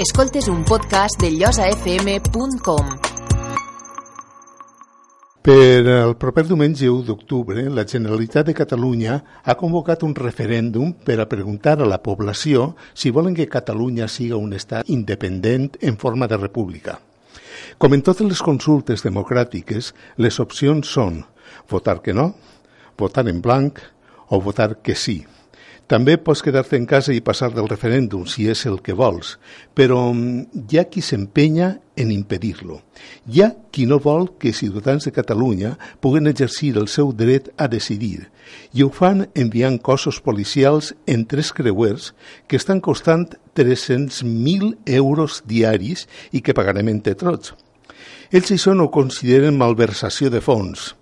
Escoltes un podcast de llosafm.com. Per el proper diumenge 1 d'octubre, la Generalitat de Catalunya ha convocat un referèndum per a preguntar a la població si volen que Catalunya siga un estat independent en forma de república. Com en totes les consultes democràtiques, les opcions són votar que no, votar en blanc o votar que sí. També pots quedar-te en casa i passar del referèndum, si és el que vols, però mm, hi ha qui s'empenya en impedir-lo. Hi ha qui no vol que ciutadans de Catalunya puguen exercir el seu dret a decidir, i ho fan enviant cossos policials en tres creuers que estan costant 300.000 euros diaris i que pagarem entre tots. Ells això no ho consideren malversació de fons.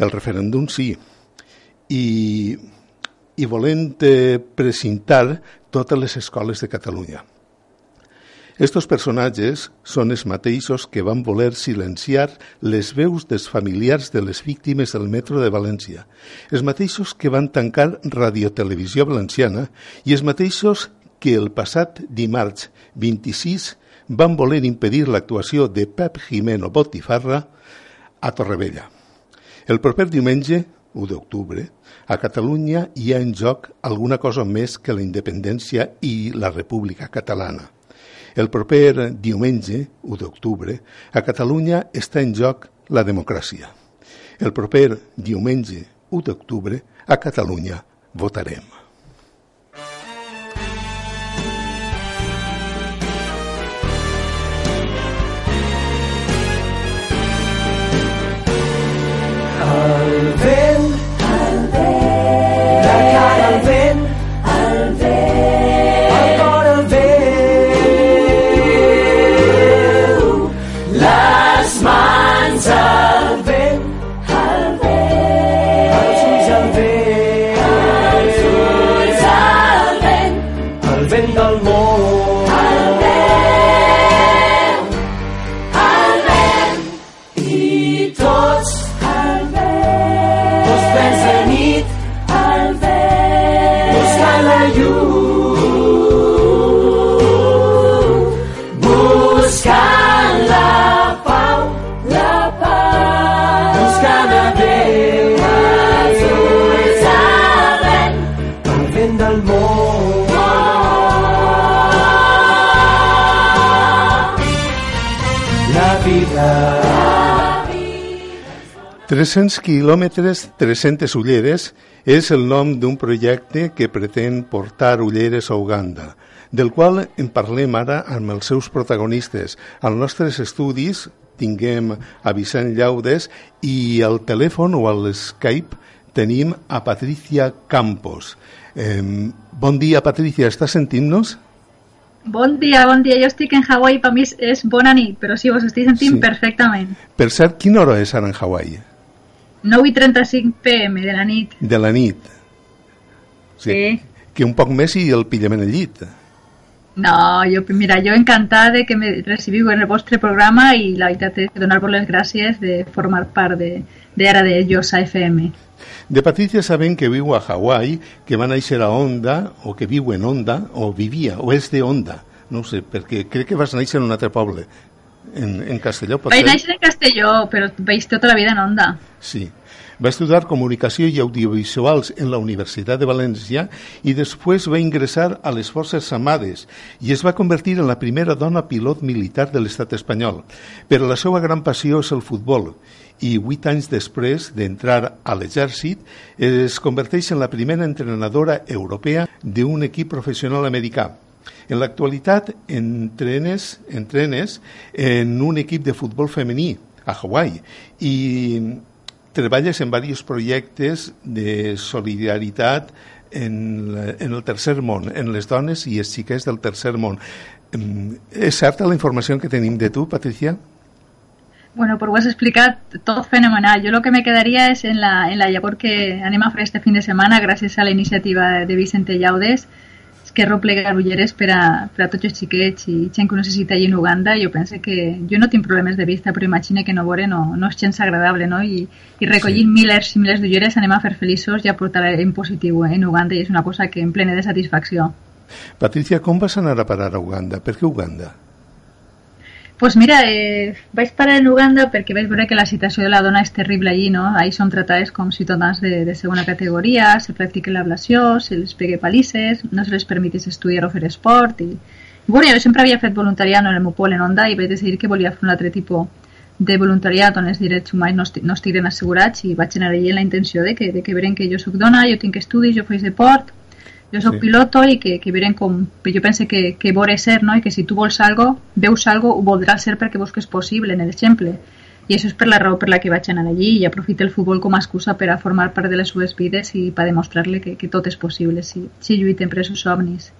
El referèndum sí. I i volent eh, precintar totes les escoles de Catalunya. Estos personatges són els mateixos que van voler silenciar les veus dels familiars de les víctimes del metro de València, els mateixos que van tancar Radiotelevisió Valenciana i els mateixos que el passat dimarts 26 van voler impedir l'actuació de Pep Jimeno Botifarra a Torrevella. El proper diumenge 1 d'octubre, a Catalunya hi ha en joc alguna cosa més que la independència i la República Catalana. El proper diumenge, 1 d'octubre, a Catalunya està en joc la democràcia. El proper diumenge, 1 d'octubre, a Catalunya votarem. Del 300 quilòmetres, 300 ulleres és el nom d'un projecte que pretén portar ulleres a Uganda, del qual en parlem ara amb els seus protagonistes. Als nostres estudis tinguem a Vicent Llaudes i al telèfon o al Skype tenim a Patricia Campos. Eh, bon dia, Patricia, estàs sentint-nos? Bon dia, bon dia. Jo estic en Hawaii, per mi és bona nit, però sí, vos estic sentint sí. perfectament. Per cert, quina hora és ara en Hawaii? 9 i 35 pm de la nit. De la nit. Sí. sí. Que un poc més i el pillem en el llit. No, jo, mira, jo encantada de que me recibiu en el vostre programa i la veritat és donar-vos les gràcies de formar part de, de ara de Josa FM. De Patricia saben que viu a Hawaii, que va néixer a Onda, o que viu en Onda, o vivia, o és de Onda. No sé, perquè crec que vas néixer en un altre poble, en, en Castelló. Vaig néixer en Castelló, però vaig tota la vida en Onda. Sí. Va estudiar Comunicació i Audiovisuals en la Universitat de València i després va ingressar a les Forces Armades i es va convertir en la primera dona pilot militar de l'estat espanyol. Però la seva gran passió és el futbol i vuit anys després d'entrar a l'exèrcit es converteix en la primera entrenadora europea d'un equip professional americà. En l'actualitat entrenes, entrenes en un equip de futbol femení a Hawaii i treballes en diversos projectes de solidaritat en, en el tercer món, en les dones i els xiquets del tercer món. És certa la informació que tenim de tu, Patricia? Bueno, pues ho has explicat tot fenomenal. Jo el que me quedaria és en la, en la llavor que anem a fer este fin de setmana gràcies a la iniciativa de Vicente Llaudes que replegar ulleres per a, per a tots els xiquets i gent que ho necessita allà en Uganda. Jo penso que jo no tinc problemes de vista, però imagina que no veure no, no és gens agradable, no? I, i recollint sí. milers i milers d'ulleres anem a fer feliços i a portar en positiu en Uganda i és una cosa que em plena de satisfacció. Patricia, com vas anar a parar a Uganda? Per què Uganda? Pues mira, eh, vaig parar en Uganda perquè vaig veure que la situació de la dona és terrible allí, no? Ahí són tractades com ciutadans de, de segona categoria, se practica l'ablació, se les pegue palisses, no se les permetis estudiar o fer esport i... Bueno, jo sempre havia fet voluntariat en el meu poble en Onda i vaig decidir que volia fer un altre tipus de voluntariat on els drets humans no, esti no estiguen assegurats i vaig anar allí la intenció de que, de que veren que jo sóc dona, jo tinc estudis, jo faig deport, jo sóc sí. piloto i que, que veren com... Jo pense que, que vore ser, no? I que si tu vols algo, veus algo, ho voldràs ser perquè veus que és possible, en l'exemple. I això és per la raó per la que vaig anar allí i aprofito el futbol com a excusa per a formar part de les seves vides i per demostrar-li que, que tot és possible si, si lluiten per els somnis.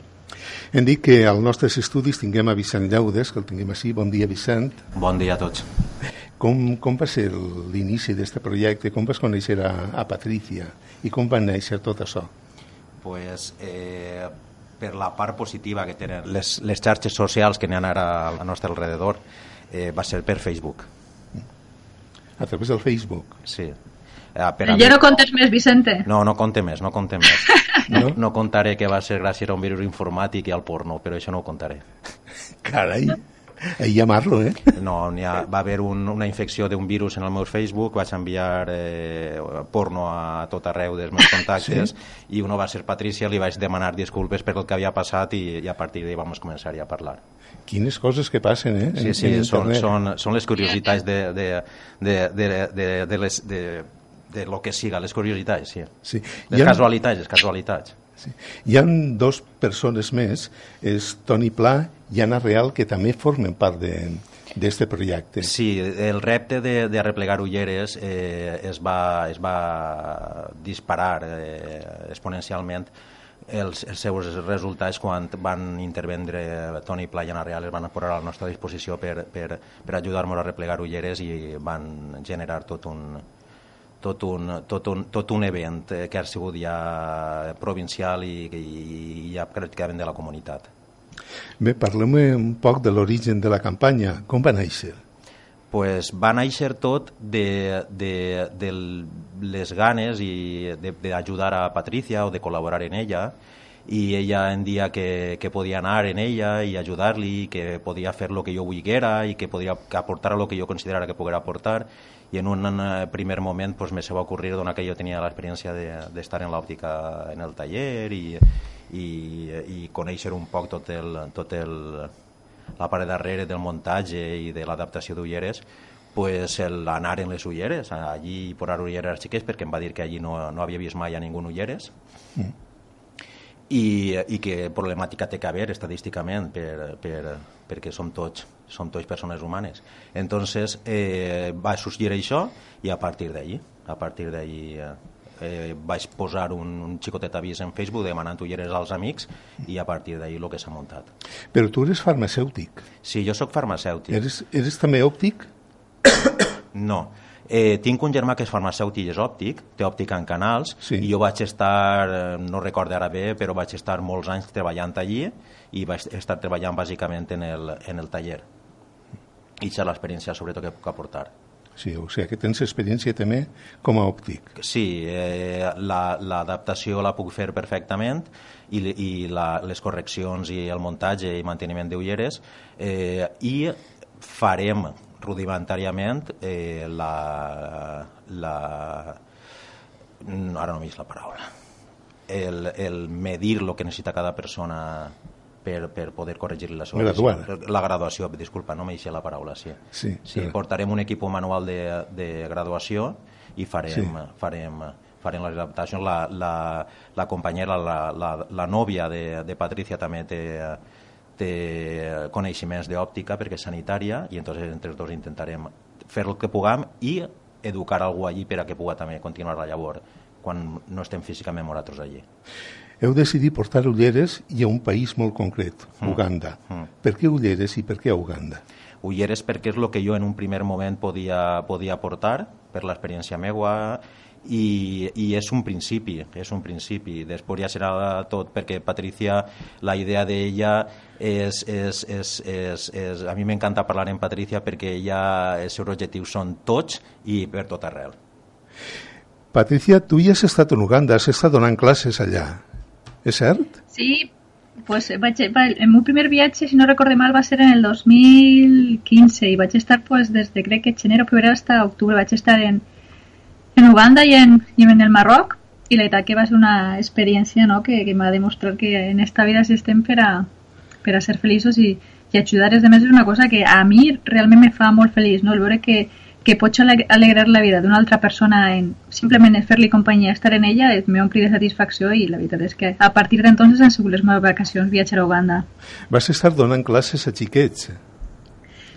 Hem dit que als nostres estudis tinguem a Vicent Llaudes, que el tinguem així. Bon dia, Vicent. Bon dia a tots. Com, com va ser l'inici d'aquest projecte? Com vas conèixer a, a Patricia? I com va néixer tot això? Pues, eh, per la part positiva que tenen les, les xarxes socials que n'hi ha ara al nostre alrededor, eh, va ser per Facebook. A través del Facebook? Sí. Eh, per ja no contes més, Vicente. No, no conte més, no conte més. no? no contaré que va ser gràcies a un virus informàtic i al porno, però això no ho contaré. Carai. Ahí llamarlo, eh? No, ha, va haver un, una infecció d'un virus en el meu Facebook, vaig enviar eh, porno a tot arreu dels meus contactes sí? i uno va ser Patricia, li vaig demanar disculpes per el que havia passat i, i a partir d'ahí vam començar a parlar. Quines coses que passen, eh? Sí, sí, en són, són, són les curiositats de, de, de, de, de, de, les, de, de lo que siga, les curiositats, sí. sí. Les ha... casualitats, les casualitats. Sí. Hi han dos persones més, és Toni Pla i Anna Real, que també formen part de, d'aquest projecte. Sí, el repte de, de replegar ulleres eh, es, va, es va disparar eh, exponencialment els, els seus resultats quan van intervendre Toni Pla i Anna Real es van posar a la nostra disposició per, per, per ajudar-nos a replegar ulleres i van generar tot un, tot un, tot un, tot un event eh, que ha sigut ja provincial i, i ja pràcticament de la comunitat. Bé, parlem un poc de l'origen de la campanya. Com va néixer? pues va néixer tot de, de, de les ganes i d'ajudar a Patricia o de col·laborar en ella i ella en dia que, que podia anar en ella i ajudar-li, que podia fer el que jo volguera i que podia aportar el que jo considerara que poguera aportar i en un eh, primer moment pues, me se va ocurrir donat que jo tenia l'experiència d'estar de, en l'òptica en el taller i, i, i conèixer un poc tot el, tot el, la part darrere del muntatge i de l'adaptació d'ulleres pues el anar en les ulleres allí posar ulleres xiquets perquè em va dir que allí no, no havia vist mai a ningú ulleres mm. I, i que problemàtica té que haver estadísticament per, per, perquè som tots som tots persones humanes. Entonces eh, va sorgir això i a partir d'allí, a partir d'allí eh, eh, vaig posar un, un xicotet avís en Facebook demanant ulleres als amics i a partir d'ahir el que s'ha muntat. Però tu eres farmacèutic. Sí, jo sóc farmacèutic. Eres, eres també òptic? no. Eh, tinc un germà que és farmacèutic i és òptic, té òptica en canals, sí. i jo vaig estar, eh, no recordo ara bé, però vaig estar molts anys treballant allí i vaig estar treballant bàsicament en el, en el taller i és l'experiència sobretot que puc aportar. Sí, o sigui que tens experiència també com a òptic. Sí, eh, l'adaptació la, la puc fer perfectament i, i la, les correccions i el muntatge i manteniment d'ulleres eh, i farem rudimentàriament eh, la, la... ara no m'he la paraula el, el medir el que necessita cada persona per, per poder corregir la seva Graduar. La graduació, disculpa, no m'eixia la paraula, sí. Sí, sí portarem un equip manual de, de graduació i farem, sí. farem, farem les adaptacions. La, la, la companyera, la, la, la nòvia de, de Patricia també té, té coneixements d'òptica perquè és sanitària i entonces entre els dos intentarem fer el que puguem i educar algú allí per a que pugui també continuar la llavor quan no estem físicament nosaltres allí heu decidit portar ulleres i a un país molt concret, mm. Uganda. Mm. Per què ulleres i per què Uganda? Ulleres perquè és el que jo en un primer moment podia, podia portar per l'experiència meua i, i és un principi, és un principi. Després ja serà tot, perquè Patricia, la idea d'ella és, és, és, és, és... A mi m'encanta parlar en Patricia perquè ella, els seus objectius són tots i per tot arrel. Patricia, tu ja has estat en Uganda, has estat donant classes allà. És cert? Sí, pues vaig, va, el meu primer viatge, si no recorde mal, va ser en el 2015 i vaig estar pues, des de crec que gener o febrer fins octubre. Vaig estar en, en Uganda i en, i en el Marroc i la veritat que va ser una experiència no, que, que m'ha demostrat que en esta vida si estem per a, per a ser feliços i, i ajudar els altres és una cosa que a mi realment me fa molt feliç, no? el veure que, que pots alegrar la vida d'una altra persona en simplement fer-li companyia, estar en ella, m'ompli de satisfacció i la veritat és que a partir d'entonces han sigut les meves vacacions viatjar a Uganda. Vas estar donant classes a xiquets?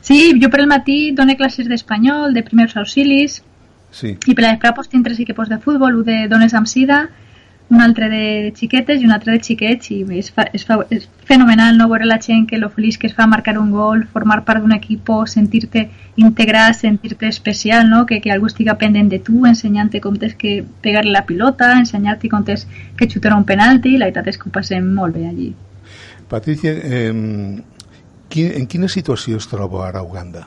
Sí, jo per el matí dono classes d'espanyol, de primers auxilis, Sí. i per a després pues, tinc tres equipos de futbol, un de dones amb sida, un altre de xiquetes i un altre de xiquets i és, fa, és, fa, és fenomenal no veure la gent que lo feliç que es fa marcar un gol, formar part d'un equip, sentir-te integrat, sentir-te especial, no? que, que algú estiga pendent de tu, ensenyant-te com tens que pegar la pilota, ensenyar-te com tens que xutar un penalti, la veritat és que ho passem molt bé allí. Patricia, eh, en quina situació es troba ara Uganda?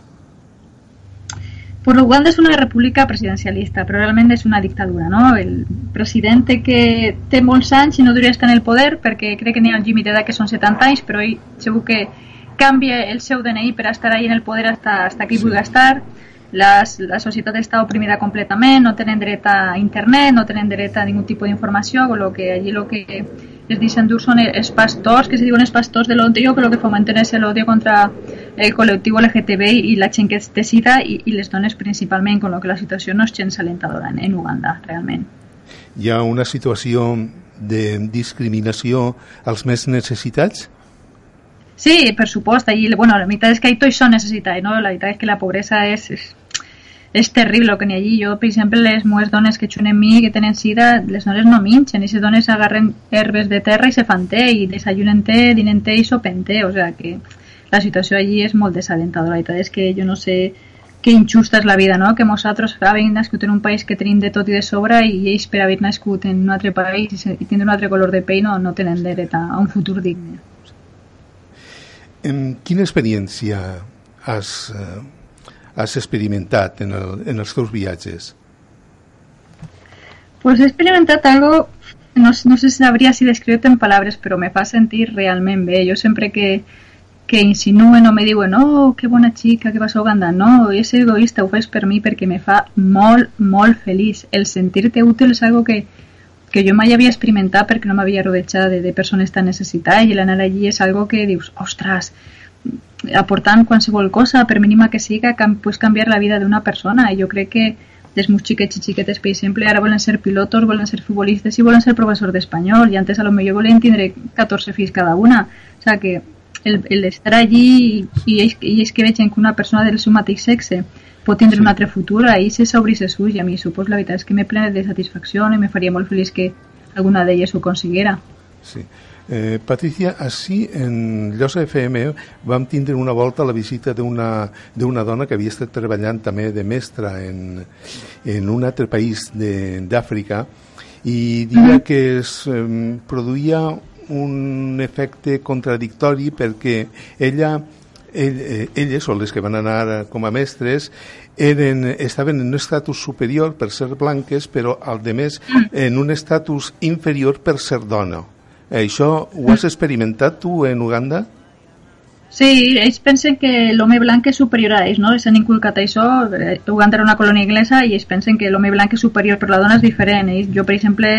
Pues Uganda és una república presidencialista, però realment és una dictadura, no? El president que té molts anys i no hauria estar en el poder, perquè crec que n'hi ha el límit d'edat que són 70 anys, però ell segur que canvia el seu DNI per estar ahí en el poder hasta, hasta que hi sí. vulgui estar. Les, la societat està oprimida completament, no tenen dret a internet, no tenen dret a ningun tipus d'informació, con lo que allí lo que es dicen dur són els pastors, que se diuen els pastors de l'odio, que lo que fomenten és l'odio contra el col·lectiu LGTBI i la gent que es decida i, i les dones principalment, con lo que la situació no és gens alentadora en, en Uganda, realment. Hi ha una situació de discriminació als més necessitats? Sí, per supost. Allí, bueno, la veritat és que tots són necessitats, no? La veritat és que la pobresa és, és, és terrible que n'hi ha allí. Jo, per exemple, les meves dones que xunen mi, que tenen sida, les dones no minxen, i les dones agarren herbes de terra i se fan i desayunen té, dinen té i sopen té, o sea que la situació allí és molt desalentadora. La veritat és que jo no sé que injusta és la vida, no? Que nosaltres havent nascut en un país que tenim de tot i de sobre i ells per en un país i tindre un altre color de pell no, no tenen dret a un futur digne. En quina experiència has, eh, has experimentat en, el, en els teus viatges? Pues he experimentat algo, no, no sé si sabria si descriure en paraules, però me fa sentir realment bé. Jo sempre que, que insinuen o me diuen oh, que bona xica que vas a Uganda no, és egoista, ho fes per mi perquè me fa molt, molt feliç el sentir-te útil és algo que, que jo mai havia experimentat perquè no m'havia rodejat de, de persones tan necessitades i l'anar allí és algo que dius, ostres, aportant qualsevol cosa, per mínima que siga, can, pues canviar la vida d'una persona i jo crec que els meus xiquets i xiquetes, per exemple, ara volen ser pilotos, volen ser futbolistes i volen ser professors d'espanyol i antes a lo millor volen tindre 14 fills cada una, o sea que el, el estar allí i, ells, i ells que vegen que una persona del seu mateix sexe pot tindre sí. un altre futur, ahir se s'obri se ulls i a mi supos la veritat és que me plena de satisfacció i me faria molt feliç que alguna d'elles ho aconseguira. Sí. Eh, Patricia, així en Llosa FM vam tindre una volta la visita d'una dona que havia estat treballant també de mestra en, en un altre país d'Àfrica i diria mm -hmm. que es eh, produïa un efecte contradictori perquè ella ell, eh, elles, o les que van anar com a mestres, eren, estaven en un estatus superior per ser blanques, però al de més en un estatus inferior per ser dona. Això ho has experimentat tu en Uganda? Sí, ells pensen que l'home blanc és superior a ells, no? S'han inculcat això, eh, Uganda era una colònia inglesa i ells pensen que l'home blanc és superior, però la dona és diferent. Ells, jo, per exemple,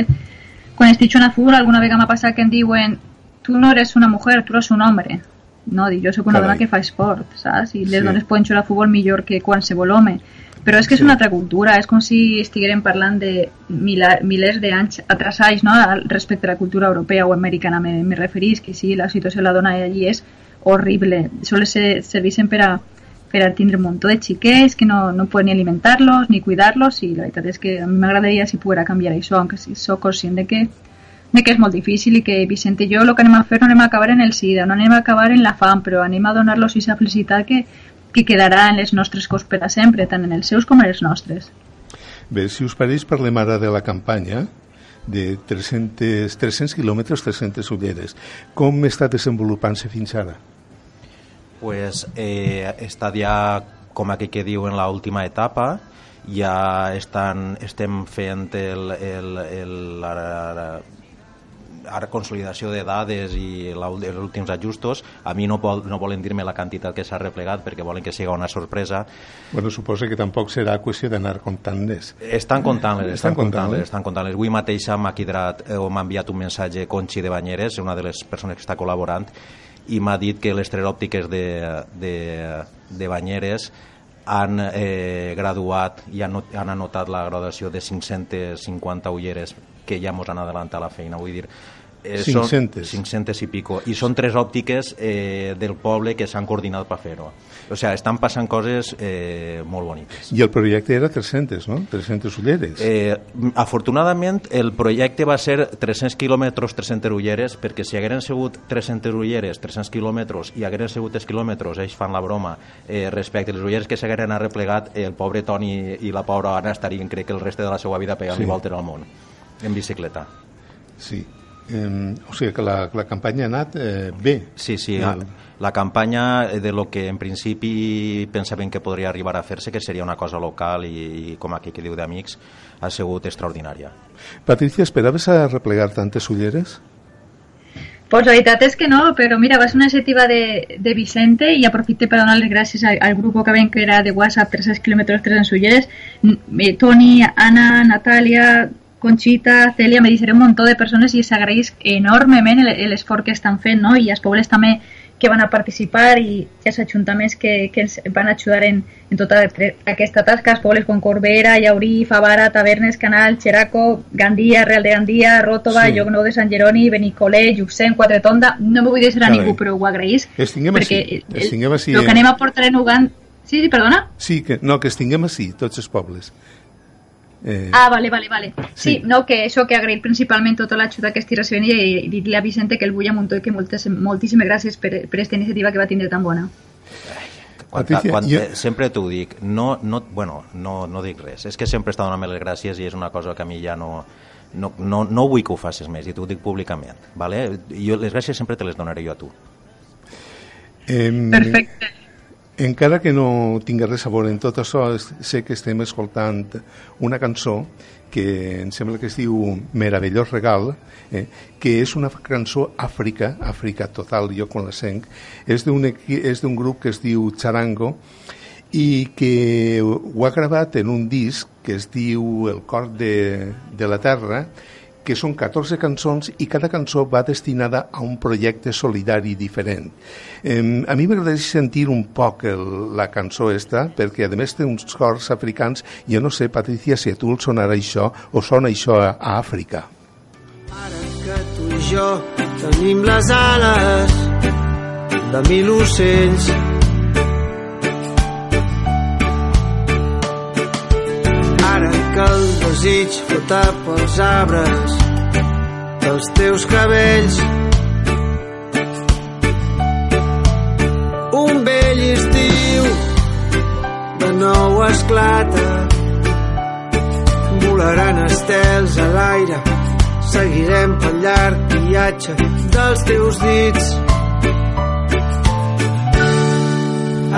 quan estic jugant a futbol alguna vegada m'ha passat que em diuen tu no eres una mujer, tu eres un hombre no? Dir, jo sóc una Carai. dona que fa esport, saps? I les sí. dones poden jugar a futbol millor que qualsevol home. Però és que és sí. una altra cultura, és com si estiguérem parlant de milar, milers d'anys atrasats no? respecte a la cultura europea o americana, me, me referís que sí, la situació de la dona allí és horrible. Sols se serveixen per a, per a tindre un munt de xiquets que no, no poden ni alimentar-los ni cuidar-los i la veritat és que a mi m'agradaria si poguera canviar això, aunque si sóc conscient de que de que és molt difícil i que Vicente i jo el que anem a fer no anem a acabar en el SIDA, no anem a acabar en la fam, però anem a donar-los aquesta felicitat que, que quedarà en les nostres cos per a sempre, tant en els seus com en els nostres. Bé, si us pareix, parlem ara de la campanya de 300, 300 quilòmetres, 300 ulleres. Com està desenvolupant-se fins ara? Pues eh, està ja, com aquí que diu, en l'última etapa, ja estan, estem fent el, el, el, la, ara consolidació de dades i els últims ajustos, a mi no, vol, no volen dir-me la quantitat que s'ha replegat perquè volen que sigui una sorpresa. Bueno, suposa que tampoc serà qüestió d'anar comptant-les. Estan comptant-les, estan, estan comptant-les. Estan comptant-les. Avui mateix m'ha eh, m'ha enviat un missatge Conchi de Banyeres, una de les persones que està col·laborant, i m'ha dit que les tres òptiques de, de, de Banyeres han eh, graduat i han, han anotat la graduació de 550 ulleres que ja ens han adelantat la feina. Vull dir, eh, 500. Són 500 i pico. I són tres òptiques eh, del poble que s'han coordinat per fer-ho. O sigui, estan passant coses eh, molt boniques. I el projecte era 300, no? 300 ulleres. Eh, afortunadament, el projecte va ser 300 quilòmetres, 300 ulleres, perquè si hagueren sigut 300 ulleres, 300 quilòmetres, i hagueren sigut 3 quilòmetres, ells fan la broma, eh, respecte a les ulleres que s'hagueren arreplegat, el pobre Toni i la pobra Anna estarien, crec que el reste de la seva vida pegant-li sí. voltes al món, en bicicleta. Sí, Eh, o sigui que la, la campanya ha anat eh, bé. Sí, sí, el... la campanya de lo que en principi pensaven que podria arribar a fer-se, que seria una cosa local i, i com aquí que diu d'amics, ha sigut extraordinària. Patricia, esperaves a replegar tantes ulleres? Pues la veritat és que no, però mira, va ser una iniciativa de, de Vicente i aprofite per donar les gràcies al, al grup que ven que era de WhatsApp 300 km 300 ulleres, eh, Toni, Anna, Natàlia, Conxita, Celia, me dice un montón de persones i s'agraeix enormement l'esforç que estan fent, no? i els pobles també que van a participar i els ajuntaments que, que ens van ajudar en, en tota aquesta tasca, els pobles com Corbera, Llaurí, Favara, Tavernes, Canal, Xeraco, Gandia, Real de Gandia, Ròtova, sí. Llocnou de Sant Jeroni, Benicolet, Juxent, Quatretonda, no me vull deixar a ningú, però ho agraïs. Estinguem perquè així. Estinguem així, el, el que anem a portar en Uganda... Sí, sí, perdona? Sí, que, no, que estinguem així, tots els pobles. Eh... Ah, vale, vale, vale. Sí. sí, no, que això que agrair principalment tota l'ajuda que estic recibint i, i dir-li a Vicente que el vull amuntó i que moltes, moltíssimes gràcies per, per aquesta iniciativa que va tindre tan bona. Quan, Patricia, quan, jo... sempre t'ho dic, no, no, bueno, no, no dic res, és que sempre està donant-me les gràcies i és una cosa que a mi ja no, no, no, no vull que ho facis més i t'ho dic públicament. Vale? Jo les gràcies sempre te les donaré jo a tu. Eh, Perfecte encara que no tingui res a veure en tot això, sé que estem escoltant una cançó que em sembla que es diu Meravellós Regal, eh, que és una cançó Àfrica, Àfrica total, jo quan la sent, és d'un grup que es diu Charango i que ho ha gravat en un disc que es diu El cor de, de la terra que són 14 cançons i cada cançó va destinada a un projecte solidari diferent. Eh, a mi m'agradaria sentir un poc el, la cançó esta, perquè a més té uns cors africans, jo no sé, Patricia, si a tu el sonarà això o sona això a, a Àfrica. Ara que tu i jo tenim les ales de mil ocells desig flota pels arbres dels teus cabells. Un vell estiu de nou esclata volaran estels a l'aire seguirem pel llarg viatge dels teus dits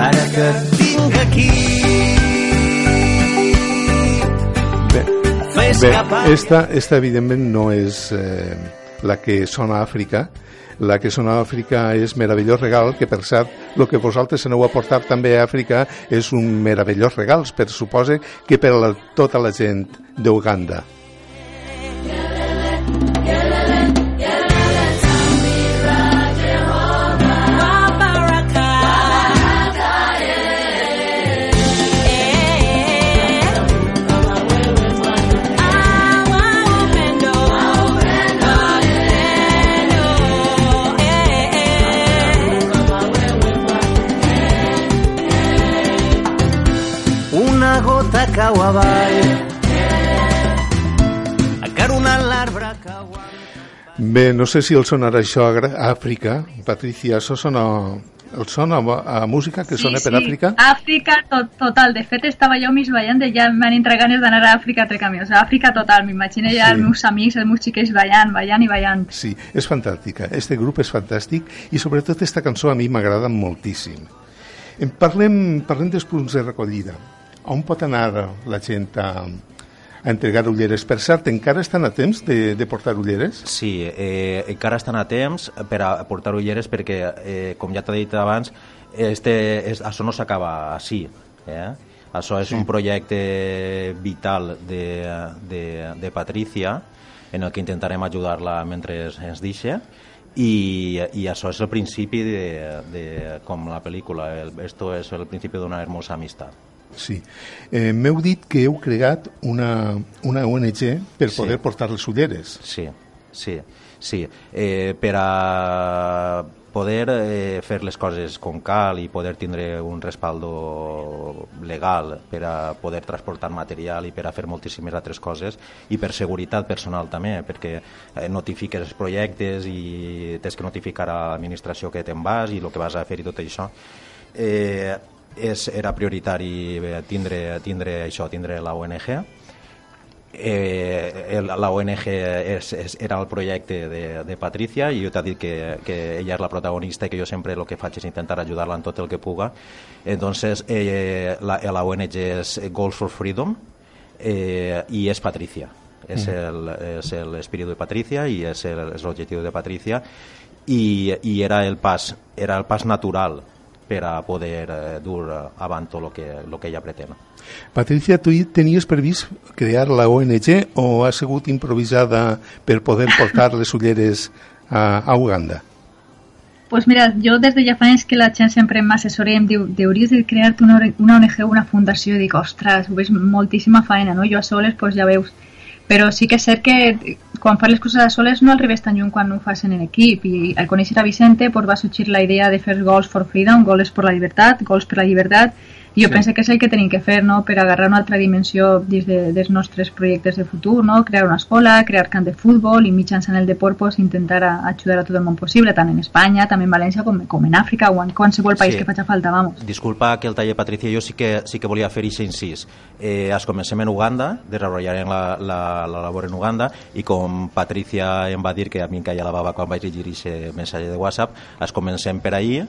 ara que tinc aquí Bé, esta, esta evidentment no és eh, la que sona a Àfrica, la que sona a Àfrica és Meravellós Regal, que per cert, el que vosaltres aneu a portar també a Àfrica és un meravellós regal, per suposa que per la, tota la gent d'Uganda. Cau avall acaronant l'arbre cau Bé, no sé si el sonarà això a Àfrica, Patricia, això sona el sona a, música que sí, sona per sí. Àfrica? Àfrica tot, total, de fet estava jo mig ballant de ja m'han entrat ganes d'anar a Àfrica a trecar o sigui, Àfrica total, m'imagino ja sí. els meus amics, els meus xiquets ballant, ballant i ballant. Sí, és fantàstica, este grup és fantàstic i sobretot esta cançó a mi m'agrada moltíssim. Parlem, parlem dels punts de recollida on pot anar la gent a, a entregar ulleres. Per cert, encara estan a temps de, de portar ulleres? Sí, eh, encara estan a temps per a portar ulleres perquè, eh, com ja t'he dit abans, este, es, això no s'acaba així. Eh? Això és sí. un projecte vital de, de, de Patricia en el que intentarem ajudar-la mentre ens deixa i, i això és el principi de, de com la pel·lícula, el, esto és el principi d'una hermosa amistat. Sí. Eh, M'heu dit que heu creat una, una ONG per poder sí. portar les ulleres. Sí, sí, sí. Eh, per a poder eh, fer les coses com cal i poder tindre un respaldo legal per a poder transportar material i per a fer moltíssimes altres coses i per seguretat personal també, perquè eh, notifiques els projectes i tens que notificar a l'administració que te'n vas i el que vas a fer i tot això. Eh, és, era prioritari eh, tindre, tindre això, tindre la ONG eh, el, la ONG és, és, era el projecte de, de Patricia i jo t'he dit que, que ella és la protagonista i que jo sempre el que faig és intentar ajudar-la en tot el que puga. Entonces eh, la, la ONG és Goals for Freedom eh, i és Patricia. És mm. l'espíritu de Patricia i és l'objectiu de Patricia. I, i era el pas era el pas natural per a poder eh, dur avant tot el que, lo que ella pretén. Patricia, tu tenies previst crear la ONG o ha sigut improvisada per poder portar les ulleres a, a Uganda? Pues mira, jo des de ja fa anys que la gent sempre m'assessora i em diu hauries de crear-te una, una ONG o una fundació i dic, ostres, ho veus moltíssima feina, no? Jo a soles, pues ja veus. Però sí que és cert que quan fas les coses a soles no arribes tan lluny quan ho fas en equip. I al conèixer a Vicente pues, va sorgir la idea de fer gols for freedom, gols per la llibertat, gols per la llibertat i jo sí. penso que és el que tenim que fer no? per agarrar una altra dimensió dins de, dels nostres projectes de futur, no? crear una escola, crear camp de futbol i mitjançant el de pues, intentar a, ajudar a tot el món possible, tant en Espanya, també en València, com, com en Àfrica o en qualsevol país sí. que faci falta, vamos. Disculpa que el taller, Patricia, jo sí que, sí que volia fer aquest incís. Eh, es comencem en Uganda, desenvoluparem la, la, la labor en Uganda i com Patricia em va dir que a mi em caia la bava quan vaig llegir aquest missatge de WhatsApp, es comencem per ahir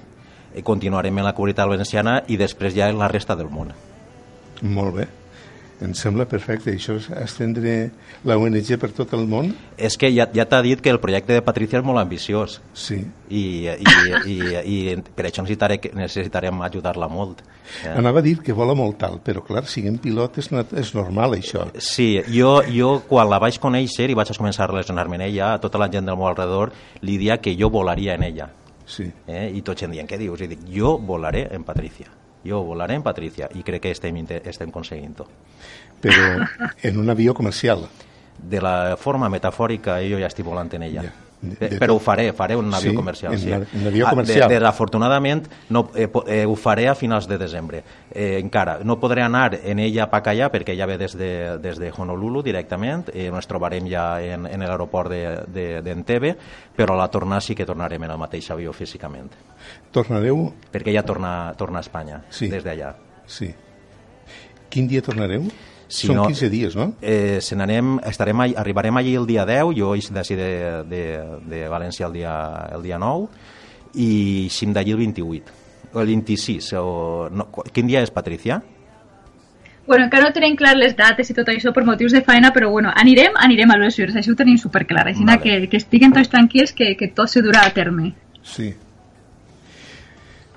continuarem en la comunitat valenciana i després ja en la resta del món. Molt bé. Em sembla perfecte. Això és estendre la ONG per tot el món? És que ja, ja t'ha dit que el projecte de Patricia és molt ambiciós. Sí. I, i, i, i per això necessitaré, necessitarem ajudar-la molt. Ja. Anava a dir que vola molt alt, però clar, siguem pilot és, és normal això. Sí, jo, jo quan la vaig conèixer i vaig començar a relacionar-me amb ella, a tota la gent del meu alrededor li dia que jo volaria en ella Sí. Eh? I tots em diuen, què dius? I dic, jo volaré en Patricia. Jo volaré en Patricia i crec que estem, estem aconseguint-ho. Però en un avió comercial. De la forma metafòrica, jo ja estic volant en ella. Yeah de, però ho faré, faré un avió sí, comercial. Sí, un avió ah, comercial. De, desafortunadament, no, eh, eh, ho faré a finals de desembre. Eh, encara, no podré anar en ella a allà perquè ja ve des de, des de Honolulu directament, eh, ens trobarem ja en, en l'aeroport d'Entebbe, de, de, però a la tornar sí que tornarem en el mateix avió físicament. Tornareu? Perquè ja torna, torna a Espanya, sí. des d'allà. Sí. Quin dia tornareu? Si Són no, 15 dies, no? Eh, se n'anem, estarem, arribarem allí el dia 10, jo he d'ací de, de, de València el dia, el dia 9, i eixim d'allí el 28, el 26. O, no, quin dia és, Patricia? Bueno, encara no tenim clar les dates i tot això per motius de feina, però bueno, anirem, anirem a l'Osurs, això ho tenim superclar, així vale. que, que estiguen tots tranquils que, que tot se durà a terme. Sí.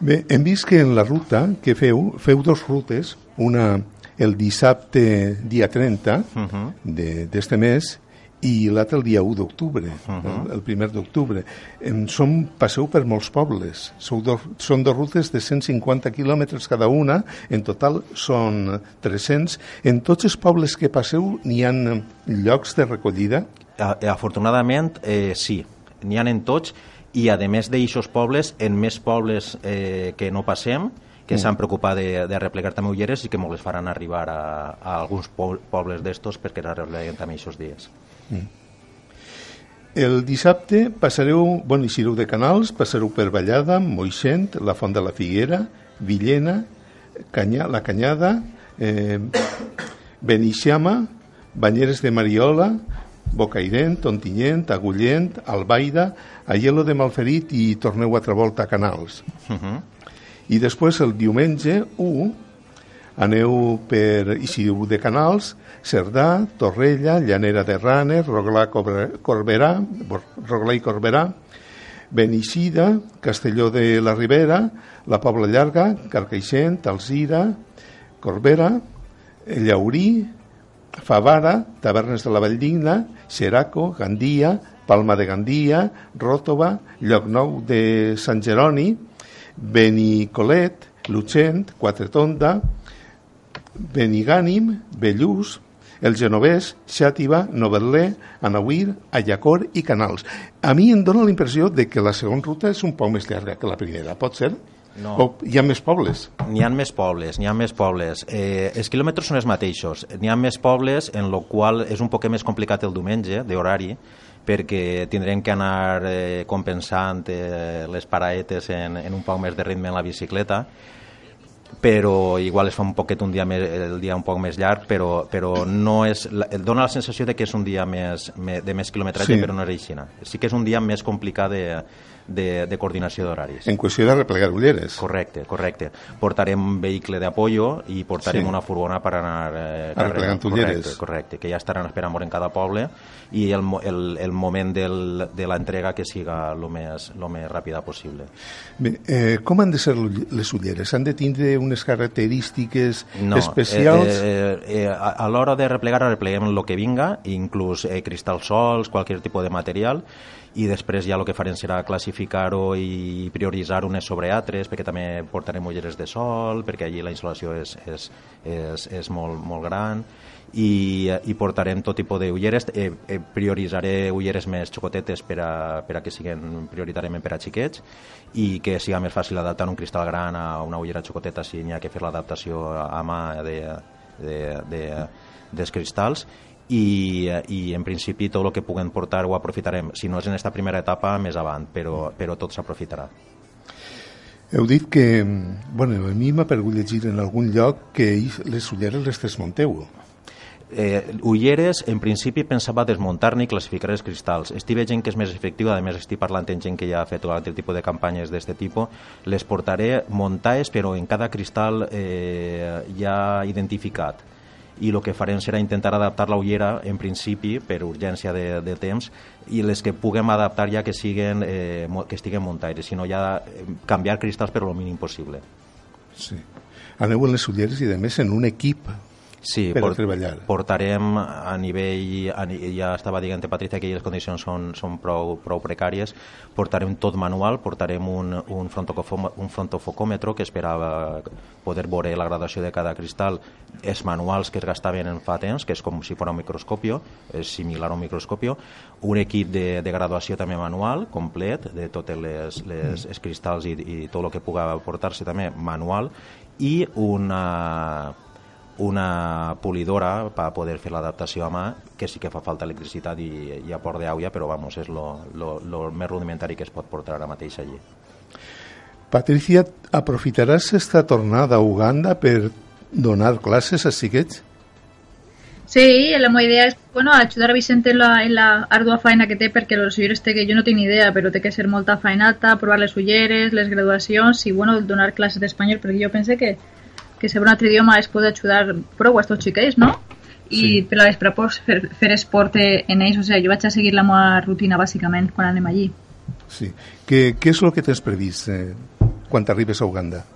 Bé, hem vist que en la ruta que feu, feu dos rutes, una el dissabte dia 30 uh -huh. d'este mes i l'altre el dia 1 d'octubre, uh -huh. el, el primer d'octubre. Som, passeu per molts pobles, Sou do, són dos rutes de 150 quilòmetres cada una, en total són 300. En tots els pobles que passeu n'hi han llocs de recollida? Afortunadament, eh, sí, n'hi han en tots, i a més d'aixòs pobles, en més pobles eh, que no passem, que s'han preocupat de, de replegar també ulleres i que molt les faran arribar a, a alguns pobles d'estos perquè la repleguen també aquests dies. Mm. El dissabte passareu, bueno, eixireu de Canals, passareu per Vallada, Moixent, la Font de la Figuera, Villena, Canya, la Canyada, eh, Benixama, Banyeres de Mariola, Bocairent, Ontinyent, Agullent, Albaida, Aielo de Malferit i torneu altra volta a Canals. Uh -huh. I després, el diumenge 1, Aneu per Isidro de Canals, Cerdà, Torrella, Llanera de Ranes, Roglà, Corberà, Roglà i Corberà, Benixida, Castelló de la Ribera, la Pobla Llarga, Carcaixent, Alzira, Corbera, Llaurí, Favara, Tavernes de la Valldigna, Xeraco, Gandia, Palma de Gandia, Ròtova, Llocnou de Sant Jeroni, Benicolet, Lucent, Quatretonda, Benigànim, Bellús, el genovès, Xàtiva, Novetlè, Anauir, Ayacor i Canals. A mi em dóna la impressió de que la segona ruta és un poc més llarga que la primera, pot ser? No. O hi ha més pobles? N'hi ha més pobles, n'hi ha més pobles. Eh, els quilòmetres són els mateixos. N'hi ha més pobles, en lo qual és un poc més complicat el diumenge, d'horari, perquè tindrem que anar eh, compensant eh, les paraetes en, en un poc més de ritme en la bicicleta però igual es fa un poquet un dia més, el dia un poc més llarg, però, però no és, dona la sensació de que és un dia més, de més quilometratge, sí. però no és així. Sí que és un dia més complicat de, de, de coordinació d'horaris. En qüestió de replegar ulleres. Correcte, correcte. Portarem un vehicle d'apoyo i portarem sí. una furgona per anar eh, replegant ulleres. Correcte, correcte, que ja estaran esperant en cada poble i el, el, el moment del, de l'entrega que siga el més, lo més ràpida possible. Bé, eh, com han de ser les ulleres? Han de tindre unes característiques no, especials? Eh, eh, eh, a, a l'hora de replegar, repleguem el que vinga, inclús eh, cristals sols, qualsevol tipus de material, i després ja el que farem serà classificar-ho i prioritzar unes sobre altres perquè també portarem ulleres de sol perquè allí la instal·lació és, és, és, és molt, molt gran i, i portarem tot tipus d'ulleres eh, eh, prioritzaré ulleres més xocotetes per a, per a que siguin prioritàriament per a xiquets i que siga més fàcil adaptar un cristal gran a una ullera xocoteta si n'hi ha que fer l'adaptació a mà de, de, de, dels cristalls i, i en principi tot el que puguem portar ho aprofitarem, si no és en aquesta primera etapa més avant, però, però tot s'aprofitarà. Heu dit que, bueno, a mi m'ha pergut llegir en algun lloc que les ulleres les desmunteu. Eh, ulleres, en principi pensava desmuntar-ne i classificar els cristalls. Estic veient que és més efectiu, a més estic parlant amb gent que ja ha fet altre tipus de campanyes d'aquest tipus. Les portaré muntades, però en cada cristal eh, ja identificat i el que farem serà intentar adaptar la ullera en principi per urgència de, de temps i les que puguem adaptar ja que siguen eh, que estiguen muntaires, sinó ja eh, canviar cristalls per lo mínim possible. Sí. Aneu en les ulleres i a més en un equip sí, per port, treballar. Portarem a nivell, a, ja estava dient Patricia que les condicions són, són prou, prou precàries, portarem tot manual, portarem un, un, un frontofocòmetre que esperava poder veure la gradació de cada cristal, els manuals que es gastaven en fa temps, que és com si fos un microscopio, és similar a un microscopio, un equip de, de graduació també manual, complet, de tots les, les, els cristalls i, i tot el que puga portar-se també manual, i una una polidora per poder fer l'adaptació a mà, que sí que fa falta electricitat i, i aport d'aigua, però vamos, és el més rudimentari que es pot portar ara mateix allí. Patricia, aprofitaràs esta tornada a Uganda per donar classes a xiquets? Sí, la meva idea és bueno, ajudar a Vicente en la, en la ardua feina que té perquè els ulleres té que jo no tinc ni idea, però té que ser molta feinata, provar les ulleres, les graduacions i bueno, donar classes d'espanyol perquè jo pense que, que saber un altre idioma es pot ajudar prou a estos xiquets, no? I sí. per la vespre pues, fer, fer esport en ells, o sigui, jo vaig a seguir la meva rutina bàsicament quan anem allí. Sí. Què, què és el que tens previst eh, quan arribes a Uganda?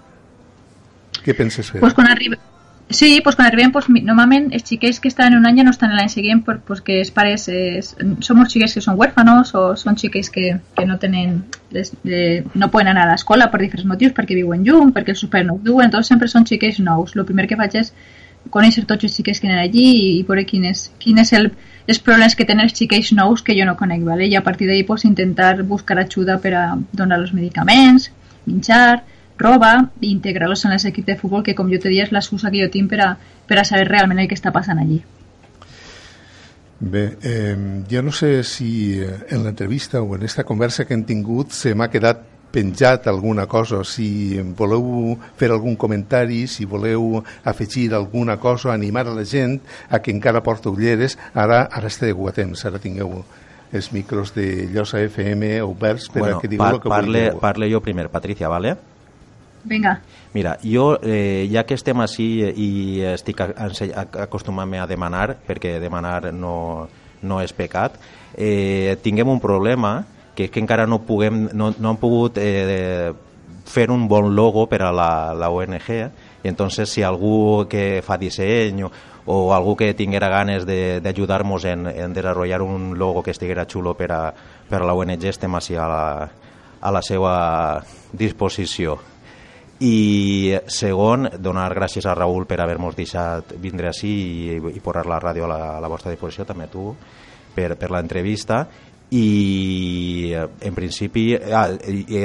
Què penses fer? Pues quan arribes Sí, pues quan arribem, pues, normalment els xiquets que estan un any ja no estan l'any següent per, pues, els pares és, som els xiquets que són huérfanos o són xiquets que, que no tenen les, eh, no poden anar a l'escola per diferents motius, perquè viuen llum, perquè els super no ho duen, tots sempre són xiquets nous. El primer que faig és conèixer tots els xiquets que anen allí i, i veure quin és, quin és el, els problemes que tenen els xiquets nous que jo no conec, ¿vale? i a partir d'ahir pues, intentar buscar ajuda per a donar els medicaments, menjar, roba i integrar-los en l'equip de futbol que com jo te dia és l'excusa que jo tinc per a, per a saber realment el que està passant allí Bé, eh, jo no sé si eh, en l'entrevista o en aquesta conversa que hem tingut se m'ha quedat penjat alguna cosa, si voleu fer algun comentari, si voleu afegir alguna cosa, animar a la gent a que encara porta ulleres, ara, ara esteu a temps, ara tingueu els micros de Llosa FM oberts per bueno, a que digueu par el que parle, vulgueu. Parle jo primer, Patricia, vale? Vinga. Mira, jo, eh, ja que estem així i estic acostumant-me a demanar, perquè demanar no, no és pecat, eh, tinguem un problema que és que encara no, puguem, no, no hem pogut eh, fer un bon logo per a la, la ONG i entonces si algú que fa disseny o, o algú que tinguera ganes d'ajudar-nos en, en desenvolupar un logo que estiguera xulo per a, per a la ONG estem així a la, a la seva disposició i segon, donar gràcies a Raül per haver-nos deixat vindre així i, i posar la ràdio a la, a la vostra disposició, també a tu, per, per l'entrevista. I en principi ah,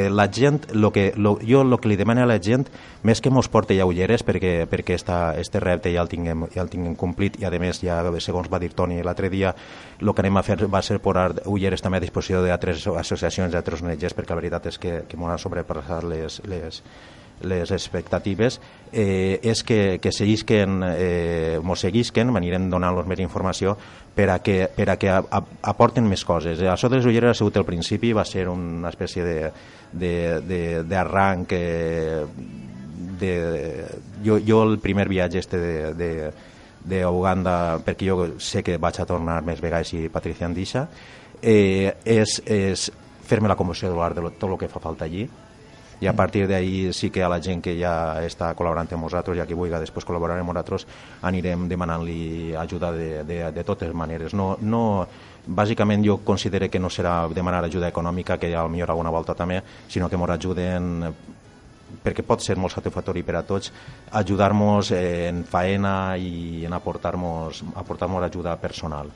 la gent lo que, lo, jo el que li demano a la gent més que mos porte ulleres perquè, perquè esta, este repte ja el, tinguem, ja el tinguem complit i a més ja segons va dir Toni l'altre dia el que anem a fer va ser posar ulleres també a disposició d'altres associacions d'altres ONGs perquè la veritat és que, que m'ho han sobrepassat les, les, les expectatives eh, és que, que seguisquen, eh, mos seguisquen, m'anirem donant-los més informació per a que, per a que a, a, aporten més coses. Eh, això de les ulleres ha sigut el principi, va ser una espècie d'arranc eh, de, jo, jo el primer viatge este de, de, de Uganda, perquè jo sé que vaig a tornar més vegades si Patricia em deixa, eh, és, és fer-me la conversió de tot el que fa falta allí, i a partir d'ahir sí que a la gent que ja està col·laborant amb nosaltres i a qui vulgui després col·laborar amb nosaltres anirem demanant-li ajuda de, de, de totes maneres. No, no, bàsicament jo considero que no serà demanar ajuda econòmica, que ja millor alguna volta també, sinó que ens ajuden perquè pot ser molt satisfactori per a tots ajudar-nos en faena i en aportar-nos aportar, ajuda personal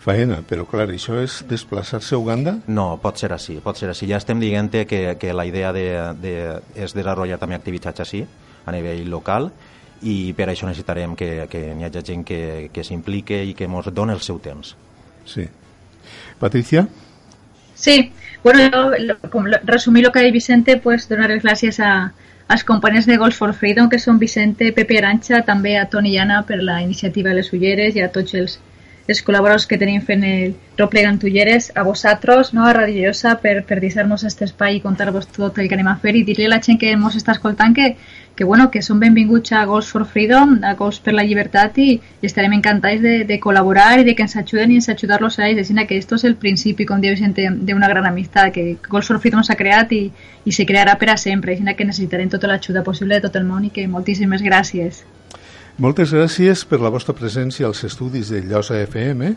faena, però clar, això és desplaçar-se a Uganda? No, pot ser així, pot ser així. Ja estem dient que, que la idea de, de, és desenvolupar també activitats així, a nivell local, i per això necessitarem que, que hi hagi gent que, que s'implique i que ens doni el seu temps. Sí. Patricia? Sí, bueno, lo, com resumir lo que ha dit Vicente, pues donar les gràcies a, als components de Goals for Freedom, que són Vicente, Pepe Arancha, també a Toni i Anna per la iniciativa de les ulleres i a tots els els col·laboradors que tenim fent el Replegant Tulleres, a vosaltres, no, a Radio Llosa, per, per deixar-nos aquest espai i contar-vos tot el que anem a fer i dir-li a la gent que ens està escoltant que, que, bueno, que són benvinguts a Goals for Freedom, a Goals per la Llibertat i, i estarem encantats de, de col·laborar i de que ens ajuden i ens ajudar-los a ells. Així que esto és el principi, com diu gent, d'una gran amistat, que Goals for Freedom s'ha creat i, i se crearà per a sempre. Així que necessitarem tota l'ajuda possible de tot el món i que moltíssimes gràcies. Moltes gràcies per la vostra presència als estudis de Llosa FM.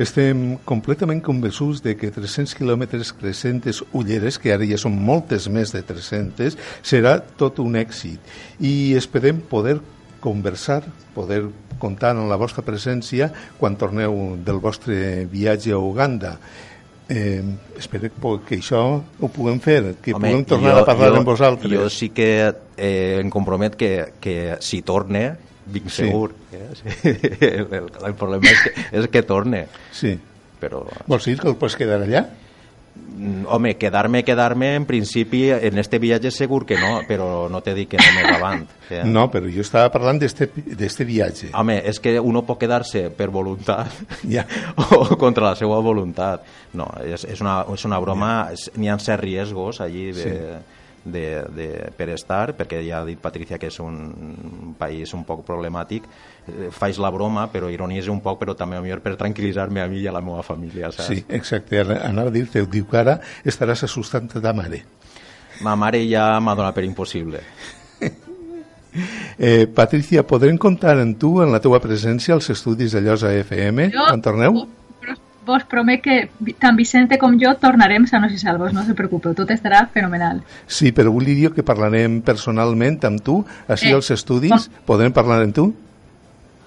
Estem completament convençuts de que 300 quilòmetres 300 ulleres, que ara ja són moltes més de 300, serà tot un èxit. I esperem poder conversar, poder comptar amb la vostra presència quan torneu del vostre viatge a Uganda. Eh, espero que això ho puguem fer, que Home, puguem tornar jo, a parlar jo, amb vosaltres. Jo sí que eh, em compromet que, que si torne vinc sí. segur. Eh? el, el problema és que, és que torne. Sí. Però... Vols dir que el pots quedar allà? Mm, home, quedar-me, quedar-me, en principi, en este viatge segur que no, però no t'he dit que no més avant. Eh? No, però jo estava parlant d'este viatge. Home, és que uno pot quedar-se per voluntat ja. o contra la seva voluntat. No, és, és, una, és una broma, ja. n'hi ha certs riesgos allí de... Sí de, de, per estar, perquè ja ha dit Patricia que és un país un poc problemàtic, eh, faig la broma, però ironies un poc, però també millor per tranquil·litzar-me a mi i a la meva família, saps? Sí, exacte. Anava a dir-te, diu que ara estaràs assustant ta mare. Ma mare ja m'ha donat per impossible. Eh, Patricia, podrem comptar en tu, en la teua presència, als estudis de Llosa FM, jo, quan torneu? Vos promet que tant Vicente com jo tornarem sanos i salvos, no se preocupeu, tot estarà fenomenal. Sí, però vull dir que parlarem personalment amb tu, així eh, als estudis, com... podrem parlar amb tu?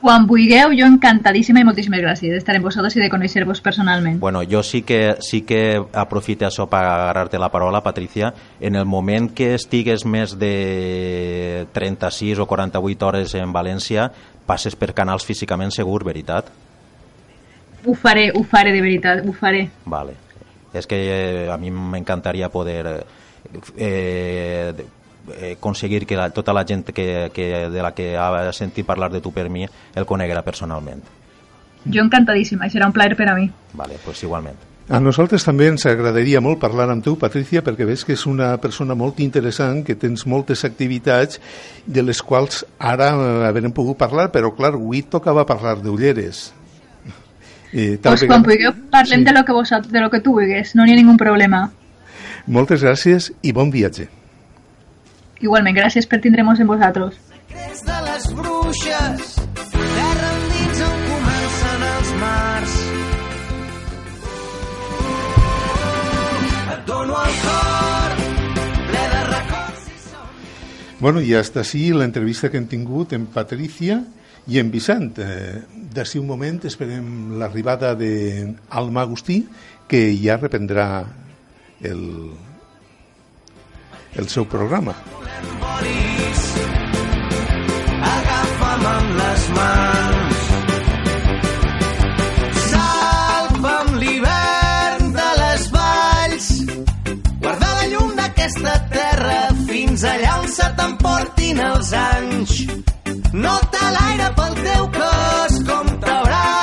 Quan vulgueu, jo encantadíssima i moltíssimes gràcies d'estar amb vosaltres i de conèixer-vos personalment. Bueno, jo sí que, sí que aprofite això per agarrar-te la paraula, Patricia. En el moment que estigues més de 36 o 48 hores en València, passes per canals físicament segur, veritat? Ho faré, ho faré de veritat, ho faré. Vale. És que eh, a mi m'encantaria poder eh, eh, aconseguir que la, tota la gent que, que, de la que ha sentit parlar de tu per mi el coneguera personalment. Jo encantadíssima, serà un plaer per a mi. Vale, pues igualment. A nosaltres també ens agradaria molt parlar amb tu, Patricia, perquè veus que és una persona molt interessant, que tens moltes activitats de les quals ara eh, haverem pogut parlar, però clar, avui tocava parlar d'ulleres. Eh, pues vegada... quan vulgueu parlem sí. de, lo que vos, de lo que tu vulguis, no hi ha ningú problema. Moltes gràcies i bon viatge. Igualment, gràcies per tindremos en vosaltres. de les bruixes, terra endins on comencen els mars. Et dono el cor, ple de records i somnis. Bueno, i hasta així l'entrevista que hem tingut en Patricia i en Vicent. Eh, D'ací un moment esperem l'arribada d'Alma Agustí, que ja reprendrà el, el seu programa. Agafa'm amb les mans. Salva'm l'hivern de les valls, guarda la llum d'aquesta terra fins allà on se t'emportin els anys. Nota l'aire pel teu cos com t'hauràs